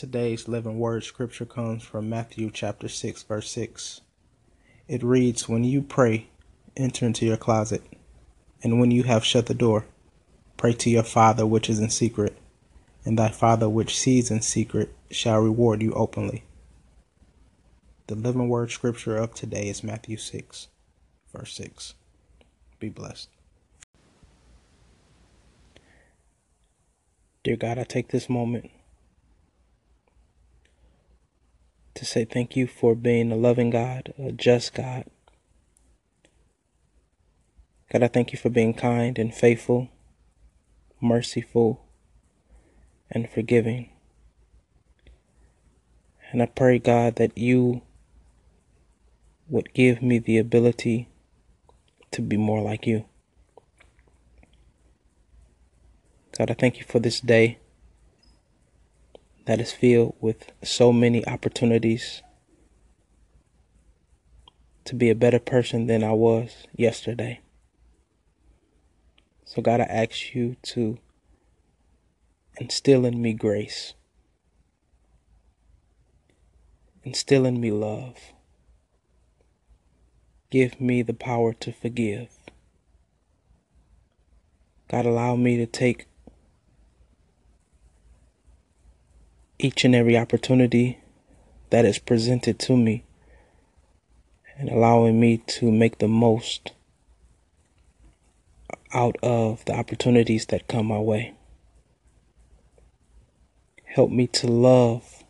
Today's living word scripture comes from Matthew chapter 6 verse 6. It reads, "When you pray, enter into your closet, and when you have shut the door, pray to your Father which is in secret, and thy Father which sees in secret shall reward you openly." The living word scripture of today is Matthew 6 verse 6. Be blessed. Dear God, I take this moment to say thank you for being a loving God, a just God. God, I thank you for being kind and faithful, merciful, and forgiving. And I pray, God, that you would give me the ability to be more like you. God, I thank you for this day that is filled with so many opportunities to be a better person than I was yesterday. So, God, I ask you to instill in me grace, instill in me love, give me the power to forgive. God, allow me to take each and every opportunity that is presented to me and allowing me to make the most out of the opportunities that come my way. Help me to love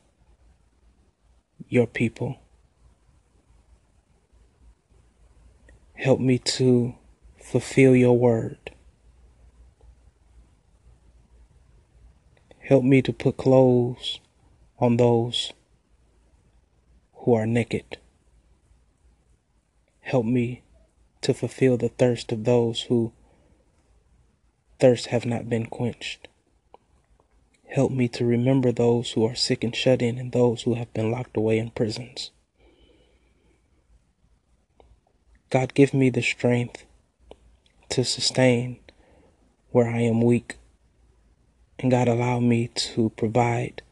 your people. Help me to fulfill your word. Help me to put clothes on those who are naked. Help me to fulfill the thirst of those who thirst have not been quenched. Help me to remember those who are sick and shut in and those who have been locked away in prisons. God, give me the strength to sustain where I am weak and God, allow me to provide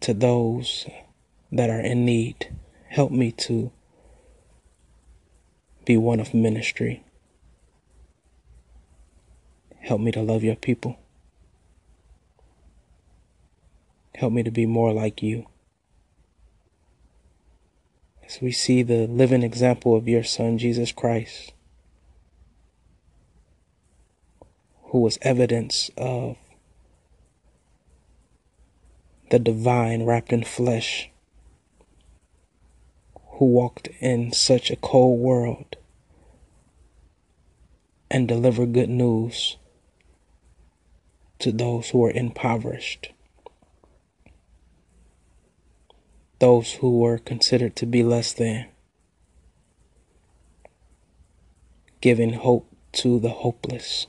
to those that are in need. Help me to be one of ministry. Help me to love your people. Help me to be more like you. As we see the living example of your Son, Jesus Christ, who was evidence of the divine wrapped in flesh, who walked in such a cold world and delivered good news to those who were impoverished, those who were considered to be less than, giving hope to the hopeless.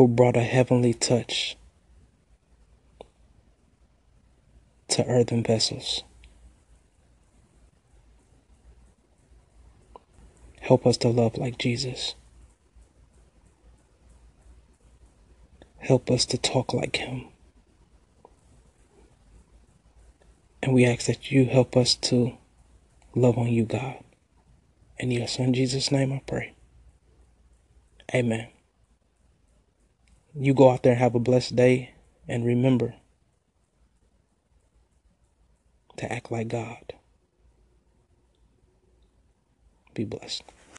Who brought a heavenly touch to earthen vessels. Help us to love like Jesus. Help us to talk like Him. And we ask that you help us to love on you, God. In your Son Jesus' name I pray. Amen. You go out there and have a blessed day. And remember to act like God. Be blessed.